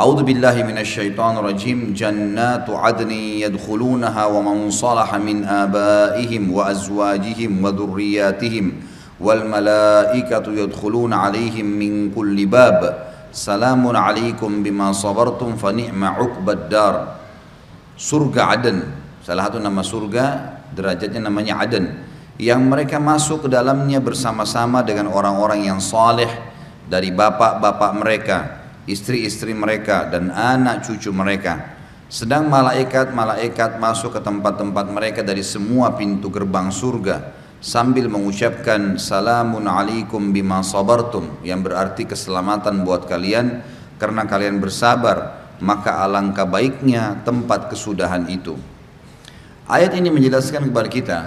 أعوذ بالله من الشيطان الرجيم. جنات عدن يدخلونها ومن صلح من آبائهم وأزواجهم وذرياتهم والملائكة يدخلون عليهم من كل باب. سلام عليكم بما صبرتم فنعم عقب الدار. surga Aden salah satu nama surga derajatnya namanya Aden yang mereka masuk ke dalamnya bersama-sama dengan orang-orang yang saleh dari bapak-bapak mereka istri-istri mereka dan anak cucu mereka. Sedang malaikat-malaikat masuk ke tempat-tempat mereka dari semua pintu gerbang surga sambil mengucapkan salamun alaikum bima sabartum yang berarti keselamatan buat kalian karena kalian bersabar maka alangkah baiknya tempat kesudahan itu. Ayat ini menjelaskan kepada kita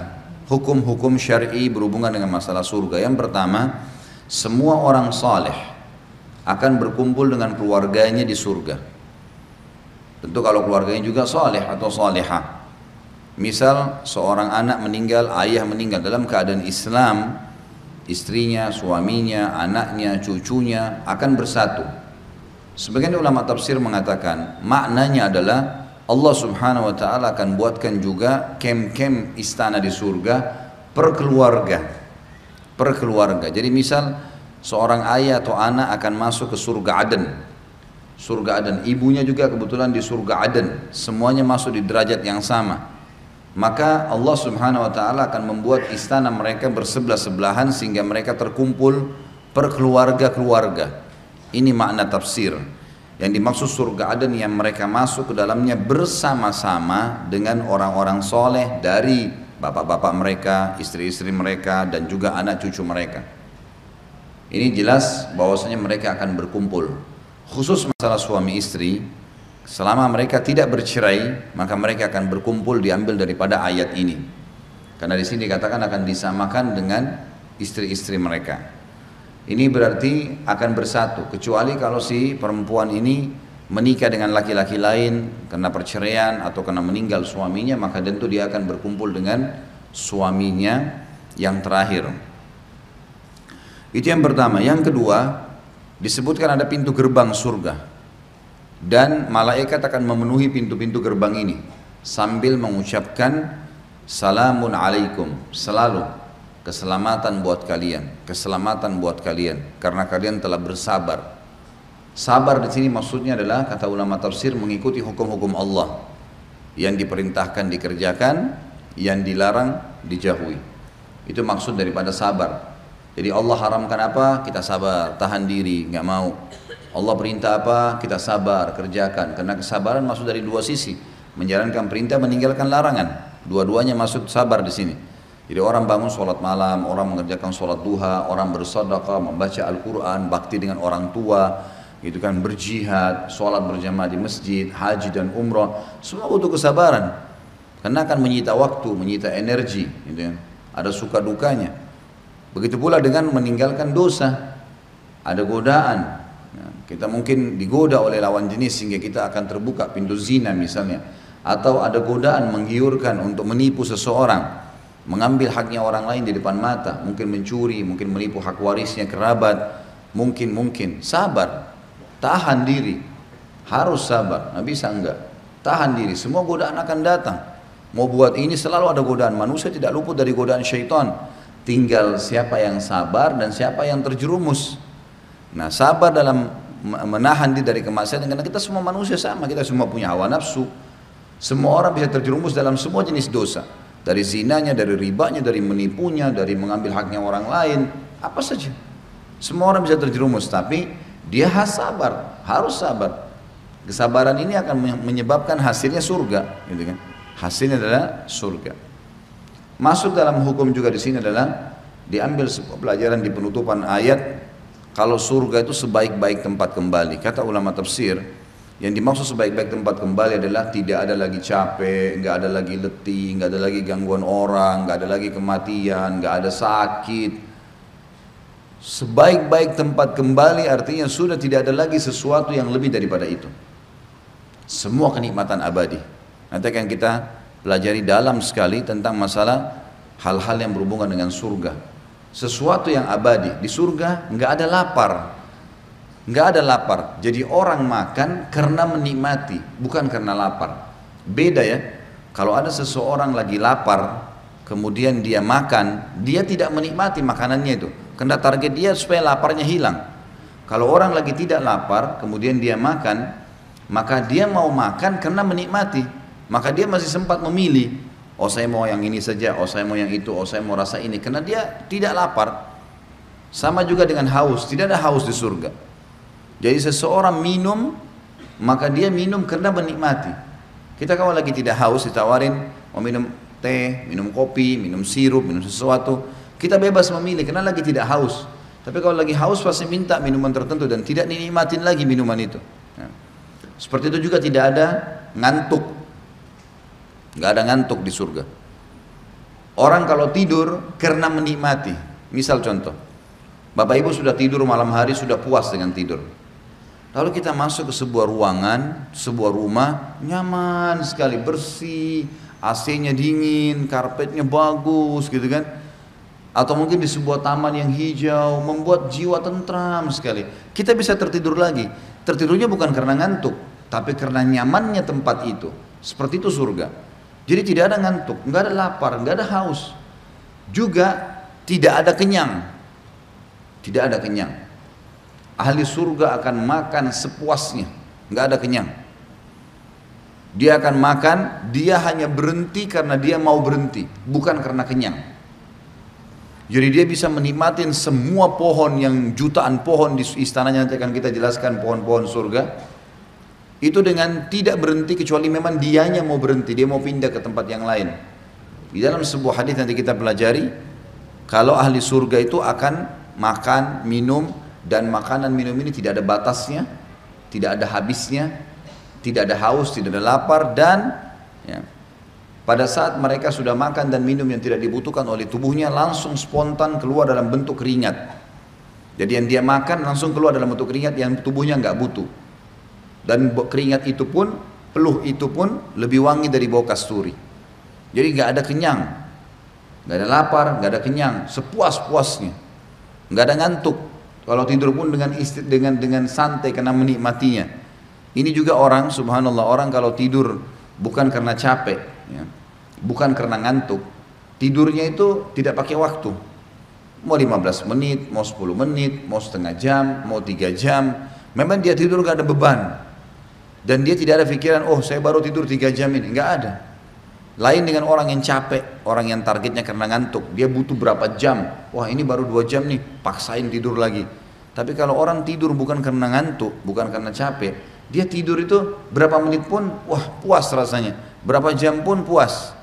hukum-hukum syar'i berhubungan dengan masalah surga. Yang pertama, semua orang saleh akan berkumpul dengan keluarganya di surga. Tentu kalau keluarganya juga soleh atau soleha. Misal seorang anak meninggal, ayah meninggal dalam keadaan Islam, istrinya, suaminya, anaknya, cucunya akan bersatu. Sebagian ulama tafsir mengatakan maknanya adalah Allah subhanahu wa ta'ala akan buatkan juga kem-kem istana di surga per keluarga. Per keluarga. Jadi misal seorang ayah atau anak akan masuk ke surga Aden. Surga Aden, ibunya juga kebetulan di surga Aden. Semuanya masuk di derajat yang sama. Maka Allah Subhanahu wa taala akan membuat istana mereka bersebelah-sebelahan sehingga mereka terkumpul per keluarga-keluarga. Ini makna tafsir. Yang dimaksud surga Aden yang mereka masuk ke dalamnya bersama-sama dengan orang-orang soleh dari bapak-bapak mereka, istri-istri mereka, dan juga anak cucu mereka. Ini jelas bahwasanya mereka akan berkumpul. Khusus masalah suami istri, selama mereka tidak bercerai, maka mereka akan berkumpul diambil daripada ayat ini. Karena di sini dikatakan akan disamakan dengan istri-istri mereka. Ini berarti akan bersatu, kecuali kalau si perempuan ini menikah dengan laki-laki lain karena perceraian atau karena meninggal suaminya, maka tentu dia akan berkumpul dengan suaminya yang terakhir. Itu yang pertama. Yang kedua, disebutkan ada pintu gerbang surga. Dan malaikat akan memenuhi pintu-pintu gerbang ini sambil mengucapkan salamun alaikum selalu keselamatan buat kalian, keselamatan buat kalian karena kalian telah bersabar. Sabar di sini maksudnya adalah kata ulama tafsir mengikuti hukum-hukum Allah yang diperintahkan dikerjakan, yang dilarang dijauhi. Itu maksud daripada sabar. Jadi Allah haramkan apa, kita sabar, tahan diri, nggak mau. Allah perintah apa, kita sabar, kerjakan. Karena kesabaran masuk dari dua sisi, menjalankan perintah, meninggalkan larangan. Dua-duanya masuk sabar di sini. Jadi orang bangun sholat malam, orang mengerjakan sholat duha, orang bersedekah, membaca Al-Quran, bakti dengan orang tua, gitu kan berjihad, sholat berjamaah di masjid, haji dan umrah, semua butuh kesabaran. Karena akan menyita waktu, menyita energi, gitu kan. Ada suka dukanya. Begitu pula dengan meninggalkan dosa. Ada godaan. Ya, kita mungkin digoda oleh lawan jenis sehingga kita akan terbuka pintu zina misalnya. Atau ada godaan menggiurkan untuk menipu seseorang. Mengambil haknya orang lain di depan mata. Mungkin mencuri, mungkin menipu hak warisnya kerabat. Mungkin, mungkin. Sabar. Tahan diri. Harus sabar. Nggak bisa enggak. Tahan diri. Semua godaan akan datang. Mau buat ini selalu ada godaan. Manusia tidak luput dari godaan syaitan. Tinggal siapa yang sabar dan siapa yang terjerumus. Nah, sabar dalam menahan diri dari kemaksiatan karena kita semua manusia sama, kita semua punya hawa nafsu. Semua orang bisa terjerumus dalam semua jenis dosa. Dari zinanya, dari ribanya, dari menipunya, dari mengambil haknya orang lain, apa saja. Semua orang bisa terjerumus, tapi dia harus sabar, harus sabar. Kesabaran ini akan menyebabkan hasilnya surga, gitu kan? Hasilnya adalah surga. Masuk dalam hukum juga di sini adalah diambil sebuah pelajaran di penutupan ayat kalau surga itu sebaik-baik tempat kembali. Kata ulama tafsir, yang dimaksud sebaik-baik tempat kembali adalah tidak ada lagi capek, nggak ada lagi letih, nggak ada lagi gangguan orang, nggak ada lagi kematian, nggak ada sakit. Sebaik-baik tempat kembali artinya sudah tidak ada lagi sesuatu yang lebih daripada itu. Semua kenikmatan abadi. Nanti akan kita pelajari dalam sekali tentang masalah hal-hal yang berhubungan dengan surga. Sesuatu yang abadi di surga nggak ada lapar, nggak ada lapar. Jadi orang makan karena menikmati, bukan karena lapar. Beda ya. Kalau ada seseorang lagi lapar, kemudian dia makan, dia tidak menikmati makanannya itu. Karena target dia supaya laparnya hilang. Kalau orang lagi tidak lapar, kemudian dia makan, maka dia mau makan karena menikmati. Maka dia masih sempat memilih, oh saya mau yang ini saja, oh saya mau yang itu, oh saya mau rasa ini. Karena dia tidak lapar. Sama juga dengan haus, tidak ada haus di surga. Jadi seseorang minum, maka dia minum karena menikmati. Kita kalau lagi tidak haus ditawarin mau minum teh, minum kopi, minum sirup, minum sesuatu, kita bebas memilih karena lagi tidak haus. Tapi kalau lagi haus pasti minta minuman tertentu dan tidak dinikmatin lagi minuman itu. Ya. Seperti itu juga tidak ada ngantuk. Nggak ada ngantuk di surga. Orang kalau tidur karena menikmati. Misal contoh, Bapak Ibu sudah tidur malam hari sudah puas dengan tidur. Lalu kita masuk ke sebuah ruangan, sebuah rumah, nyaman sekali, bersih, AC-nya dingin, karpetnya bagus gitu kan. Atau mungkin di sebuah taman yang hijau, membuat jiwa tentram sekali. Kita bisa tertidur lagi. Tertidurnya bukan karena ngantuk, tapi karena nyamannya tempat itu. Seperti itu surga. Jadi tidak ada ngantuk, nggak ada lapar, nggak ada haus. Juga tidak ada kenyang. Tidak ada kenyang. Ahli surga akan makan sepuasnya, nggak ada kenyang. Dia akan makan, dia hanya berhenti karena dia mau berhenti, bukan karena kenyang. Jadi dia bisa menikmatin semua pohon yang jutaan pohon di istananya nanti akan kita jelaskan pohon-pohon surga. Itu dengan tidak berhenti kecuali memang dianya mau berhenti, dia mau pindah ke tempat yang lain. Di dalam sebuah hadis nanti kita pelajari, kalau ahli surga itu akan makan, minum, dan makanan minum ini tidak ada batasnya, tidak ada habisnya, tidak ada haus, tidak ada lapar dan ya, pada saat mereka sudah makan dan minum yang tidak dibutuhkan oleh tubuhnya langsung spontan keluar dalam bentuk keringat. Jadi yang dia makan langsung keluar dalam bentuk keringat yang tubuhnya nggak butuh. Dan keringat itu pun, peluh itu pun lebih wangi dari bau kasturi. Jadi nggak ada kenyang, nggak ada lapar, nggak ada kenyang, sepuas-puasnya, nggak ada ngantuk. Kalau tidur pun dengan istri, dengan dengan santai karena menikmatinya. Ini juga orang, subhanallah, orang kalau tidur bukan karena capek, ya, bukan karena ngantuk, tidurnya itu tidak pakai waktu. Mau 15 menit, mau 10 menit, mau setengah jam, mau 3 jam. Memang dia tidur gak ada beban. Dan dia tidak ada pikiran, oh saya baru tidur 3 jam ini. Gak ada. Lain dengan orang yang capek, orang yang targetnya karena ngantuk. Dia butuh berapa jam. Wah ini baru 2 jam nih, paksain tidur lagi. Tapi kalau orang tidur bukan karena ngantuk, bukan karena capek, dia tidur itu berapa menit pun wah puas rasanya. Berapa jam pun puas.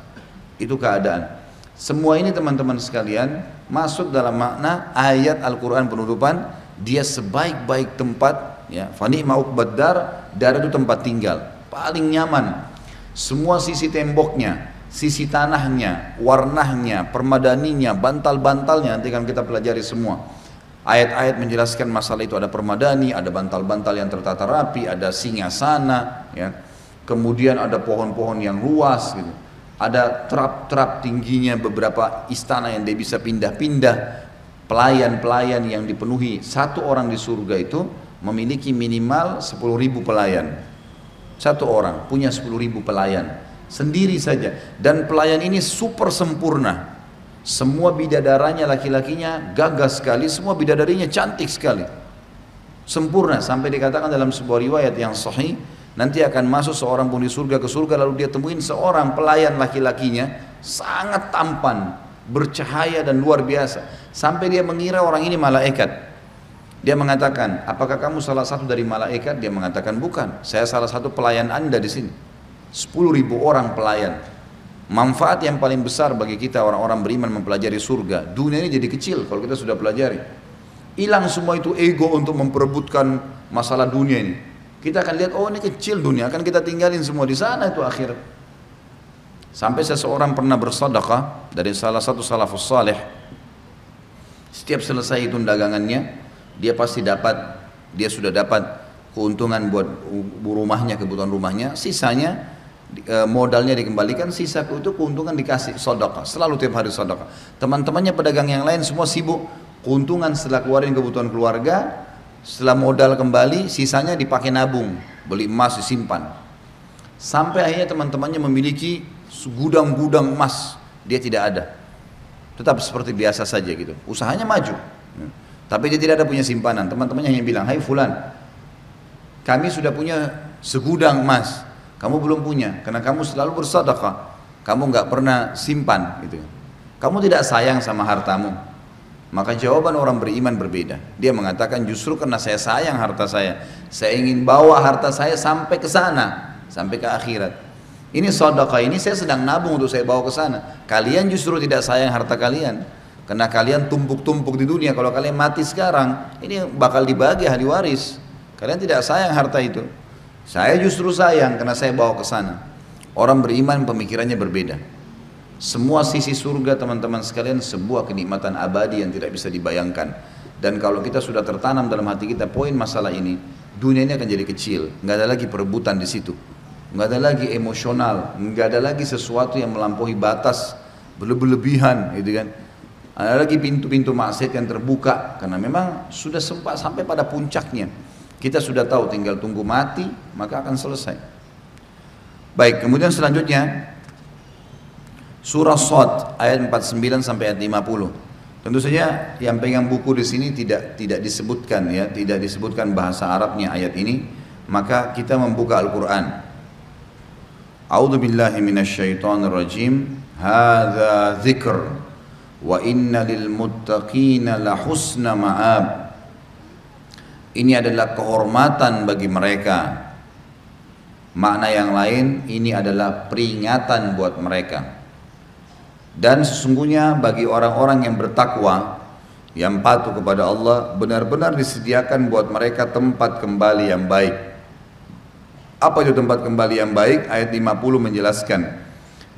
Itu keadaan. Semua ini teman-teman sekalian masuk dalam makna ayat Al-Quran penutupan dia sebaik-baik tempat ya fani ma'uqbaddar dar itu tempat tinggal paling nyaman semua sisi temboknya sisi tanahnya warnanya permadaninya bantal-bantalnya nanti akan kita pelajari semua Ayat-ayat menjelaskan masalah itu ada permadani, ada bantal-bantal yang tertata rapi, ada singa sana, ya. Kemudian ada pohon-pohon yang luas gitu. Ada trap-trap tingginya beberapa istana yang dia bisa pindah-pindah. Pelayan-pelayan yang dipenuhi. Satu orang di surga itu memiliki minimal 10 ribu pelayan. Satu orang punya 10 ribu pelayan. Sendiri saja. Dan pelayan ini super sempurna semua bidadaranya laki-lakinya gagah sekali, semua bidadarinya cantik sekali. Sempurna sampai dikatakan dalam sebuah riwayat yang sahih, nanti akan masuk seorang pun di surga ke surga lalu dia temuin seorang pelayan laki-lakinya sangat tampan, bercahaya dan luar biasa. Sampai dia mengira orang ini malaikat. Dia mengatakan, apakah kamu salah satu dari malaikat? Dia mengatakan, bukan. Saya salah satu pelayan anda di sini. Sepuluh ribu orang pelayan. Manfaat yang paling besar bagi kita orang-orang beriman mempelajari surga. Dunia ini jadi kecil kalau kita sudah pelajari. Hilang semua itu ego untuk memperebutkan masalah dunia ini. Kita akan lihat, oh ini kecil dunia, akan kita tinggalin semua di sana itu akhir. Sampai seseorang pernah bersedekah dari salah satu salafus saleh. Setiap selesai itu dagangannya, dia pasti dapat, dia sudah dapat keuntungan buat rumahnya, kebutuhan rumahnya. Sisanya e, modalnya dikembalikan, sisa itu keuntungan dikasih sodokah. Selalu tiap hari sodokah. Teman-temannya pedagang yang lain semua sibuk. Keuntungan setelah keluarin kebutuhan keluarga, setelah modal kembali, sisanya dipakai nabung, beli emas disimpan. Sampai akhirnya teman-temannya memiliki gudang-gudang emas, dia tidak ada. Tetap seperti biasa saja gitu. Usahanya maju. Tapi dia tidak ada punya simpanan. Teman-temannya hanya bilang, Hai Fulan, kami sudah punya segudang emas kamu belum punya karena kamu selalu bersedekah. Kamu nggak pernah simpan gitu. Kamu tidak sayang sama hartamu. Maka jawaban orang beriman berbeda. Dia mengatakan justru karena saya sayang harta saya, saya ingin bawa harta saya sampai ke sana, sampai ke akhirat. Ini sedekah ini saya sedang nabung untuk saya bawa ke sana. Kalian justru tidak sayang harta kalian. Karena kalian tumpuk-tumpuk di dunia. Kalau kalian mati sekarang, ini bakal dibagi ahli waris. Kalian tidak sayang harta itu. Saya justru sayang karena saya bawa ke sana. Orang beriman pemikirannya berbeda. Semua sisi surga teman-teman sekalian sebuah kenikmatan abadi yang tidak bisa dibayangkan. Dan kalau kita sudah tertanam dalam hati kita poin masalah ini, dunia ini akan jadi kecil. Nggak ada lagi perebutan di situ. Nggak ada lagi emosional. Nggak ada lagi sesuatu yang melampaui batas berlebihan, gitu kan. Ada lagi pintu-pintu maksiat yang terbuka karena memang sudah sempat sampai pada puncaknya. Kita sudah tahu tinggal tunggu mati maka akan selesai. Baik, kemudian selanjutnya surah Sad ayat 49 sampai ayat 50. Tentu saja yang pegang buku di sini tidak tidak disebutkan ya, tidak disebutkan bahasa Arabnya ayat ini, maka kita membuka Al-Qur'an. A'udzu billahi minasyaitonir rajim. Hadza dzikr wa inna lil muttaqina la husna ma'ab. Ini adalah kehormatan bagi mereka. Makna yang lain, ini adalah peringatan buat mereka. Dan sesungguhnya bagi orang-orang yang bertakwa, yang patuh kepada Allah, benar-benar disediakan buat mereka tempat kembali yang baik. Apa itu tempat kembali yang baik? Ayat 50 menjelaskan.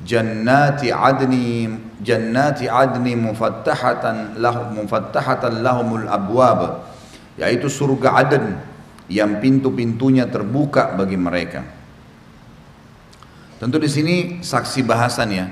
Jannati adni jannati adni mufattahatan lahum mufattahatan lahumul abwab yaitu surga Aden yang pintu-pintunya terbuka bagi mereka. Tentu di sini saksi bahasan ya.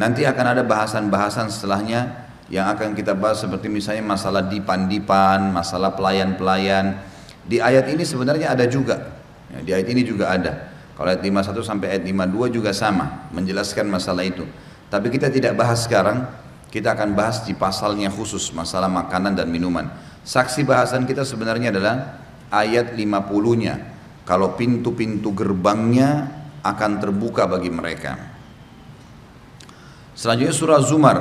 Nanti akan ada bahasan-bahasan setelahnya yang akan kita bahas seperti misalnya masalah dipan-dipan, masalah pelayan-pelayan. Di ayat ini sebenarnya ada juga. Ya, di ayat ini juga ada. Kalau ayat 51 sampai ayat 52 juga sama menjelaskan masalah itu. Tapi kita tidak bahas sekarang, kita akan bahas di pasalnya khusus masalah makanan dan minuman. Saksi bahasan kita sebenarnya adalah ayat 50-nya. Kalau pintu-pintu gerbangnya akan terbuka bagi mereka. Selanjutnya surah Zumar.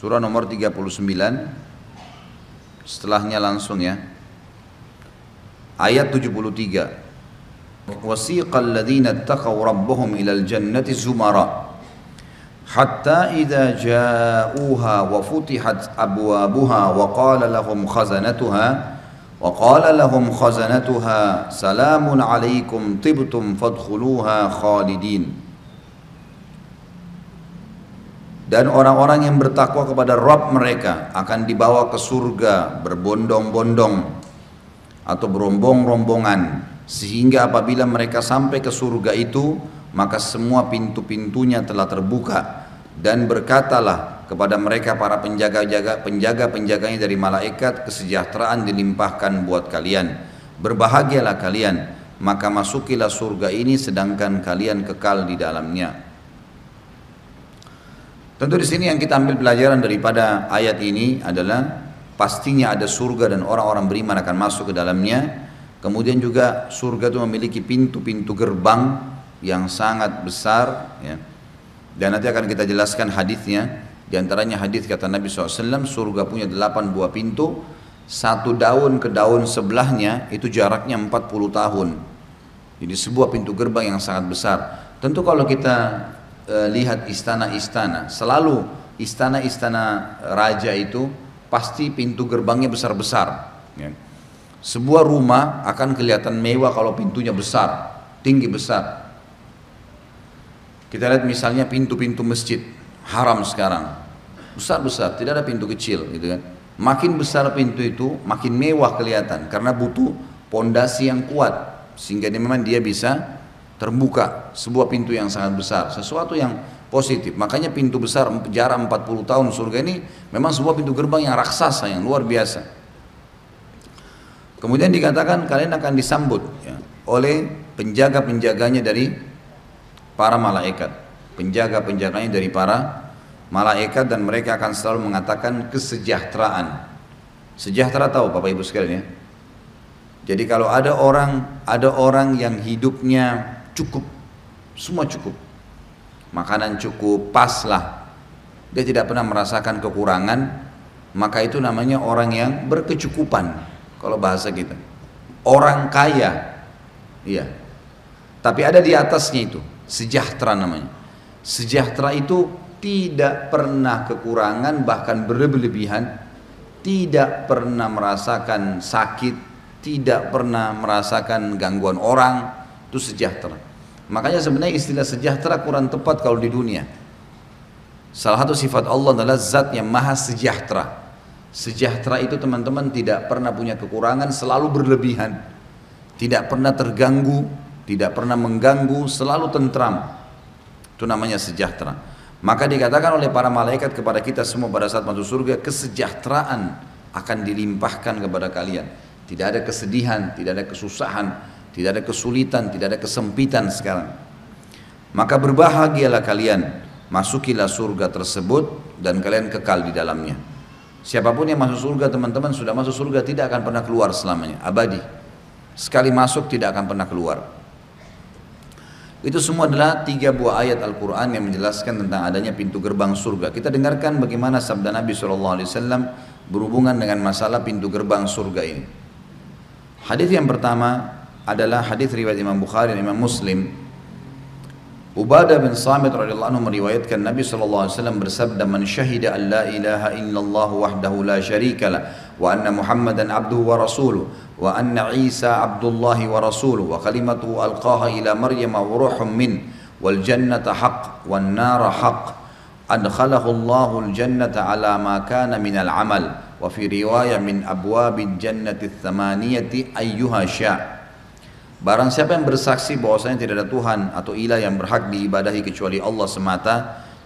Surah nomor 39. Setelahnya langsung ya. Ayat 73. Wasiqal ladzina ittaqaw rabbahum ilal jannati zumara. حتى إذا جاءوها وفتحت أبوابها وقال لهم خزنتها وقال لهم خزنتها سلام عليكم طبتم فادخلوها خالدين dan orang-orang yang bertakwa kepada Rabb mereka akan dibawa ke surga berbondong-bondong atau berombong-rombongan sehingga apabila mereka sampai ke surga itu maka semua pintu-pintunya telah terbuka. Dan berkatalah kepada mereka para penjaga-jaga penjaga-penjaganya dari malaikat kesejahteraan dilimpahkan buat kalian. Berbahagialah kalian maka masukilah surga ini sedangkan kalian kekal di dalamnya. Tentu di sini yang kita ambil pelajaran daripada ayat ini adalah pastinya ada surga dan orang-orang beriman akan masuk ke dalamnya kemudian juga surga itu memiliki pintu-pintu gerbang yang sangat besar ya, dan nanti akan kita jelaskan hadisnya. Di antaranya hadis kata Nabi SAW, surga punya delapan buah pintu, satu daun ke daun sebelahnya itu jaraknya 40 tahun. Jadi sebuah pintu gerbang yang sangat besar. Tentu kalau kita e, lihat istana-istana, selalu istana-istana raja itu pasti pintu gerbangnya besar-besar. Ya. Sebuah rumah akan kelihatan mewah kalau pintunya besar, tinggi besar. Kita lihat misalnya pintu-pintu masjid haram sekarang. Besar-besar, tidak ada pintu kecil gitu kan. Makin besar pintu itu, makin mewah kelihatan karena butuh pondasi yang kuat sehingga dia memang dia bisa terbuka sebuah pintu yang sangat besar, sesuatu yang positif. Makanya pintu besar jarak 40 tahun surga ini memang sebuah pintu gerbang yang raksasa, yang luar biasa. Kemudian dikatakan kalian akan disambut ya, oleh penjaga-penjaganya dari para malaikat. Penjaga-penjaganya dari para malaikat dan mereka akan selalu mengatakan kesejahteraan. Sejahtera tahu Bapak Ibu sekalian ya. Jadi kalau ada orang ada orang yang hidupnya cukup, semua cukup, makanan cukup, pas lah, dia tidak pernah merasakan kekurangan, maka itu namanya orang yang berkecukupan, kalau bahasa kita. Orang kaya, iya. Tapi ada di atasnya itu, sejahtera namanya. Sejahtera itu tidak pernah kekurangan, bahkan berlebihan, tidak pernah merasakan sakit, tidak pernah merasakan gangguan orang, itu sejahtera. Makanya sebenarnya istilah sejahtera kurang tepat kalau di dunia. Salah satu sifat Allah adalah zat yang maha sejahtera. Sejahtera itu teman-teman tidak pernah punya kekurangan, selalu berlebihan. Tidak pernah terganggu, tidak pernah mengganggu, selalu tentram. Itu namanya sejahtera. Maka dikatakan oleh para malaikat kepada kita semua pada saat masuk surga, kesejahteraan akan dilimpahkan kepada kalian tidak ada kesedihan, tidak ada kesusahan, tidak ada kesulitan, tidak ada kesempitan sekarang. Maka berbahagialah kalian, masukilah surga tersebut dan kalian kekal di dalamnya. Siapa pun yang masuk surga teman-teman sudah masuk surga tidak akan pernah keluar selamanya, abadi. Sekali masuk tidak akan pernah keluar. Itu semua adalah tiga buah ayat Al-Quran yang menjelaskan tentang adanya pintu gerbang surga. Kita dengarkan bagaimana sabda Nabi SAW berhubungan dengan masalah pintu gerbang surga ini. Hadis yang pertama adalah hadis riwayat Imam Bukhari dan Imam Muslim. Ubadah bin Samit radhiyallahu anhu meriwayatkan Nabi sallallahu alaihi wasallam bersabda man syahida an la ilaha illallah wahdahu la syarika lah wa anna Muhammadan abduhu wa rasuluh wa anna Isa abdullah wa rasuluh wa kalimatuhu alqaha ila Maryam wa ruhum min wal jannata haqq wan nara haqq adkhalahu Allahu al jannata ala ma kana min al amal wa fi riwayah min abwabil jannati thamaniyati ayyuha sya' Barang siapa yang bersaksi bahwasanya tidak ada Tuhan atau ilah yang berhak diibadahi kecuali Allah semata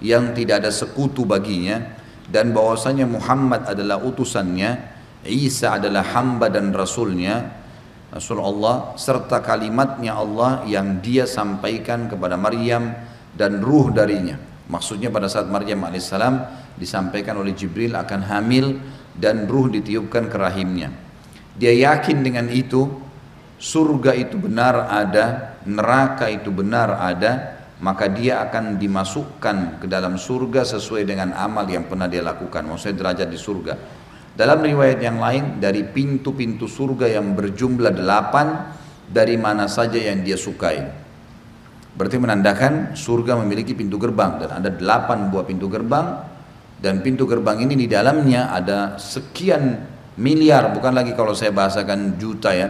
yang tidak ada sekutu baginya dan bahwasanya Muhammad adalah utusannya, Isa adalah hamba dan rasulnya, Rasul Allah serta kalimatnya Allah yang dia sampaikan kepada Maryam dan ruh darinya. Maksudnya pada saat Maryam alaihissalam disampaikan oleh Jibril akan hamil dan ruh ditiupkan ke rahimnya. Dia yakin dengan itu, surga itu benar ada, neraka itu benar ada, maka dia akan dimasukkan ke dalam surga sesuai dengan amal yang pernah dia lakukan, maksudnya derajat di surga. Dalam riwayat yang lain, dari pintu-pintu surga yang berjumlah delapan, dari mana saja yang dia sukai. Berarti menandakan surga memiliki pintu gerbang dan ada delapan buah pintu gerbang dan pintu gerbang ini di dalamnya ada sekian miliar bukan lagi kalau saya bahasakan juta ya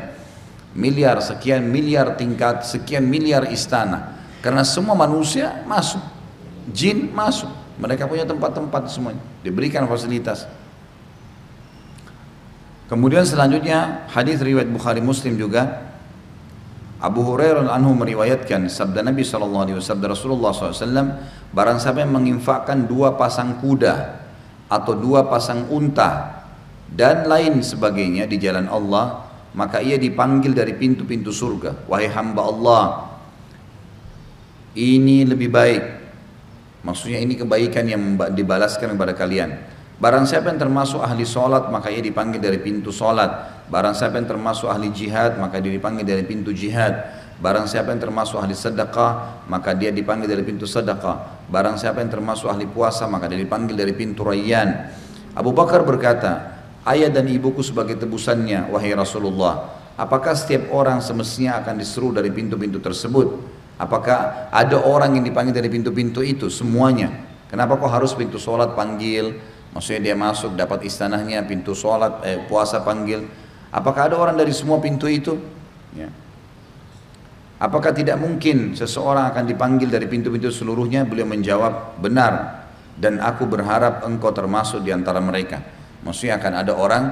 miliar sekian miliar tingkat sekian miliar istana. Karena semua manusia masuk. Jin masuk. Mereka punya tempat-tempat semuanya. Diberikan fasilitas. Kemudian selanjutnya hadis riwayat Bukhari Muslim juga. Abu Hurairah anhu meriwayatkan sabda Nabi SAW sabda Rasulullah SAW barang siapa yang menginfakkan dua pasang kuda atau dua pasang unta dan lain sebagainya di jalan Allah maka ia dipanggil dari pintu-pintu surga wahai hamba Allah ini lebih baik maksudnya ini kebaikan yang dibalaskan kepada kalian barang siapa yang termasuk ahli solat maka ia dipanggil dari pintu solat Barang siapa yang termasuk ahli jihad maka dia dipanggil dari pintu jihad. Barang siapa yang termasuk ahli sedekah maka dia dipanggil dari pintu sedekah. Barang siapa yang termasuk ahli puasa maka dia dipanggil dari pintu rayyan. Abu Bakar berkata, ayah dan ibuku sebagai tebusannya wahai Rasulullah. Apakah setiap orang semestinya akan diseru dari pintu-pintu tersebut? Apakah ada orang yang dipanggil dari pintu-pintu itu semuanya? Kenapa kok harus pintu sholat panggil? Maksudnya dia masuk dapat istanahnya pintu sholat eh, puasa panggil Apakah ada orang dari semua pintu itu? Ya. Apakah tidak mungkin seseorang akan dipanggil dari pintu-pintu seluruhnya? Beliau menjawab, benar. Dan aku berharap engkau termasuk di antara mereka. Maksudnya akan ada orang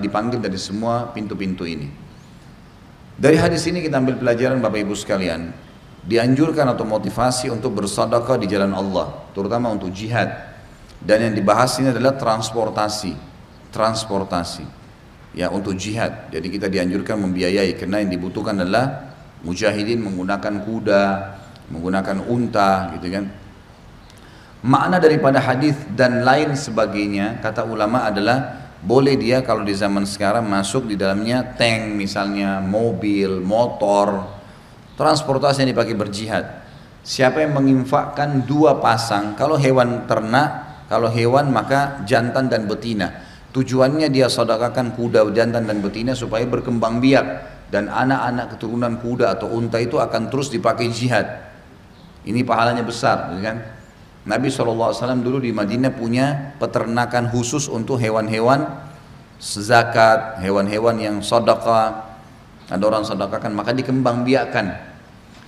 dipanggil dari semua pintu-pintu ini. Dari hadis ini kita ambil pelajaran Bapak Ibu sekalian. dianjurkan atau motivasi untuk bersedekah di jalan Allah, terutama untuk jihad. Dan yang dibahas ini adalah transportasi, transportasi. Ya untuk jihad. Jadi kita dianjurkan membiayai karena yang dibutuhkan adalah mujahidin menggunakan kuda, menggunakan unta, gitu kan. Makna daripada hadis dan lain sebagainya kata ulama adalah boleh dia kalau di zaman sekarang masuk di dalamnya tank misalnya, mobil, motor, transportasi yang dipakai berjihad. Siapa yang menginfakkan dua pasang, kalau hewan ternak, kalau hewan maka jantan dan betina. Tujuannya dia sedekahkan kuda jantan dan betina supaya berkembang biak dan anak-anak keturunan kuda atau unta itu akan terus dipakai jihad. Ini pahalanya besar, kan? Nabi SAW dulu di Madinah punya peternakan khusus untuk hewan-hewan zakat, hewan-hewan yang sedekah, ada orang sedekahkan maka dikembang biakan.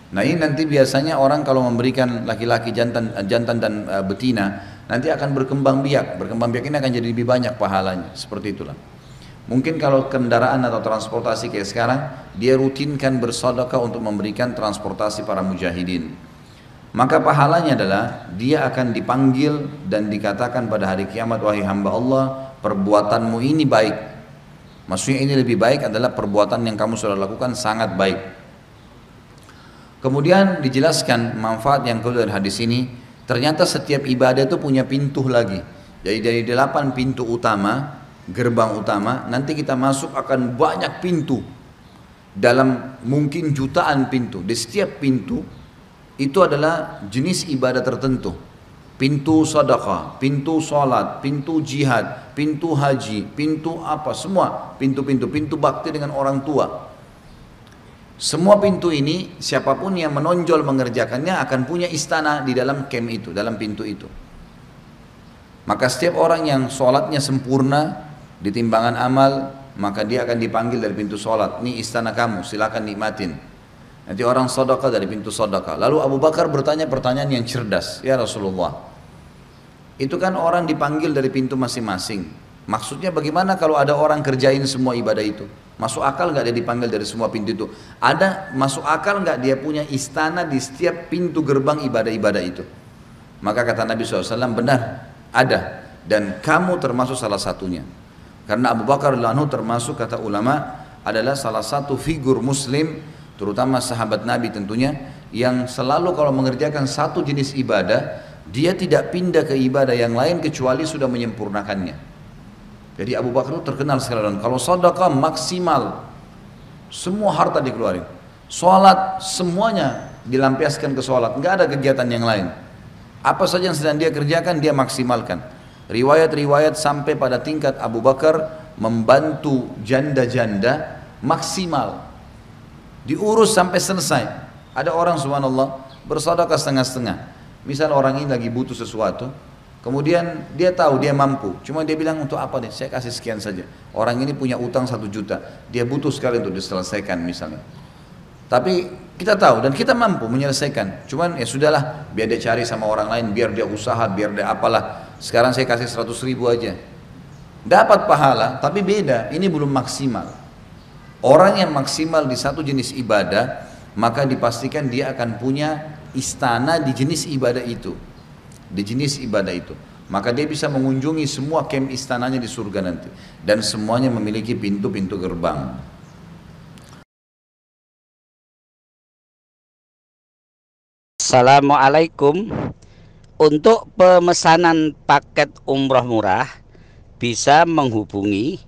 Nah ini nanti biasanya orang kalau memberikan laki-laki jantan jantan dan uh, betina nanti akan berkembang biak. Berkembang biak ini akan jadi lebih banyak pahalanya. Seperti itulah. Mungkin kalau kendaraan atau transportasi kayak sekarang dia rutinkan bersedekah untuk memberikan transportasi para mujahidin. Maka pahalanya adalah dia akan dipanggil dan dikatakan pada hari kiamat wahai hamba Allah perbuatanmu ini baik Maksudnya ini lebih baik adalah perbuatan yang kamu sudah lakukan sangat baik. Kemudian dijelaskan manfaat yang kedua dari hadis ini, ternyata setiap ibadah itu punya pintu lagi. Jadi dari delapan pintu utama, gerbang utama, nanti kita masuk akan banyak pintu. Dalam mungkin jutaan pintu. Di setiap pintu itu adalah jenis ibadah tertentu pintu sedekah, pintu salat, pintu jihad, pintu haji, pintu apa semua, pintu-pintu, pintu bakti dengan orang tua. Semua pintu ini siapa pun yang menonjol mengerjakannya akan punya istana di dalam kem itu, dalam pintu itu. Maka setiap orang yang sholatnya sempurna di timbangan amal, maka dia akan dipanggil dari pintu sholat. Ini istana kamu, silakan nikmatin. Nanti orang sodaka dari pintu sodaka. Lalu Abu Bakar bertanya pertanyaan yang cerdas. Ya Rasulullah, itu kan orang dipanggil dari pintu masing-masing. Maksudnya bagaimana kalau ada orang kerjain semua ibadah itu? Masuk akal nggak dia dipanggil dari semua pintu itu? Ada masuk akal nggak dia punya istana di setiap pintu gerbang ibadah-ibadah itu? Maka kata Nabi SAW benar ada dan kamu termasuk salah satunya. Karena Abu Bakar Lanu termasuk kata ulama adalah salah satu figur muslim terutama sahabat Nabi tentunya yang selalu kalau mengerjakan satu jenis ibadah dia tidak pindah ke ibadah yang lain kecuali sudah menyempurnakannya. Jadi Abu Bakar itu terkenal sekali kalau sedekah maksimal semua harta dikeluarin. Salat semuanya dilampiaskan ke salat, nggak ada kegiatan yang lain. Apa saja yang sedang dia kerjakan dia maksimalkan. Riwayat-riwayat sampai pada tingkat Abu Bakar membantu janda-janda maksimal. Diurus sampai selesai. Ada orang subhanallah bersedekah setengah-setengah Misal orang ini lagi butuh sesuatu, kemudian dia tahu dia mampu, cuma dia bilang untuk apa nih? Saya kasih sekian saja. Orang ini punya utang satu juta, dia butuh sekali untuk diselesaikan misalnya. Tapi kita tahu dan kita mampu menyelesaikan. Cuman ya sudahlah, biar dia cari sama orang lain, biar dia usaha, biar dia apalah. Sekarang saya kasih seratus ribu aja. Dapat pahala, tapi beda. Ini belum maksimal. Orang yang maksimal di satu jenis ibadah, maka dipastikan dia akan punya istana di jenis ibadah itu. Di jenis ibadah itu. Maka dia bisa mengunjungi semua kem istananya di surga nanti. Dan semuanya memiliki pintu-pintu gerbang. Assalamualaikum. Untuk pemesanan paket umroh murah bisa menghubungi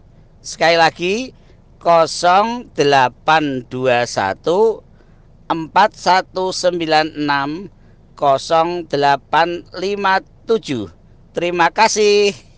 Sekali lagi 0821 4196 0857. Terima kasih.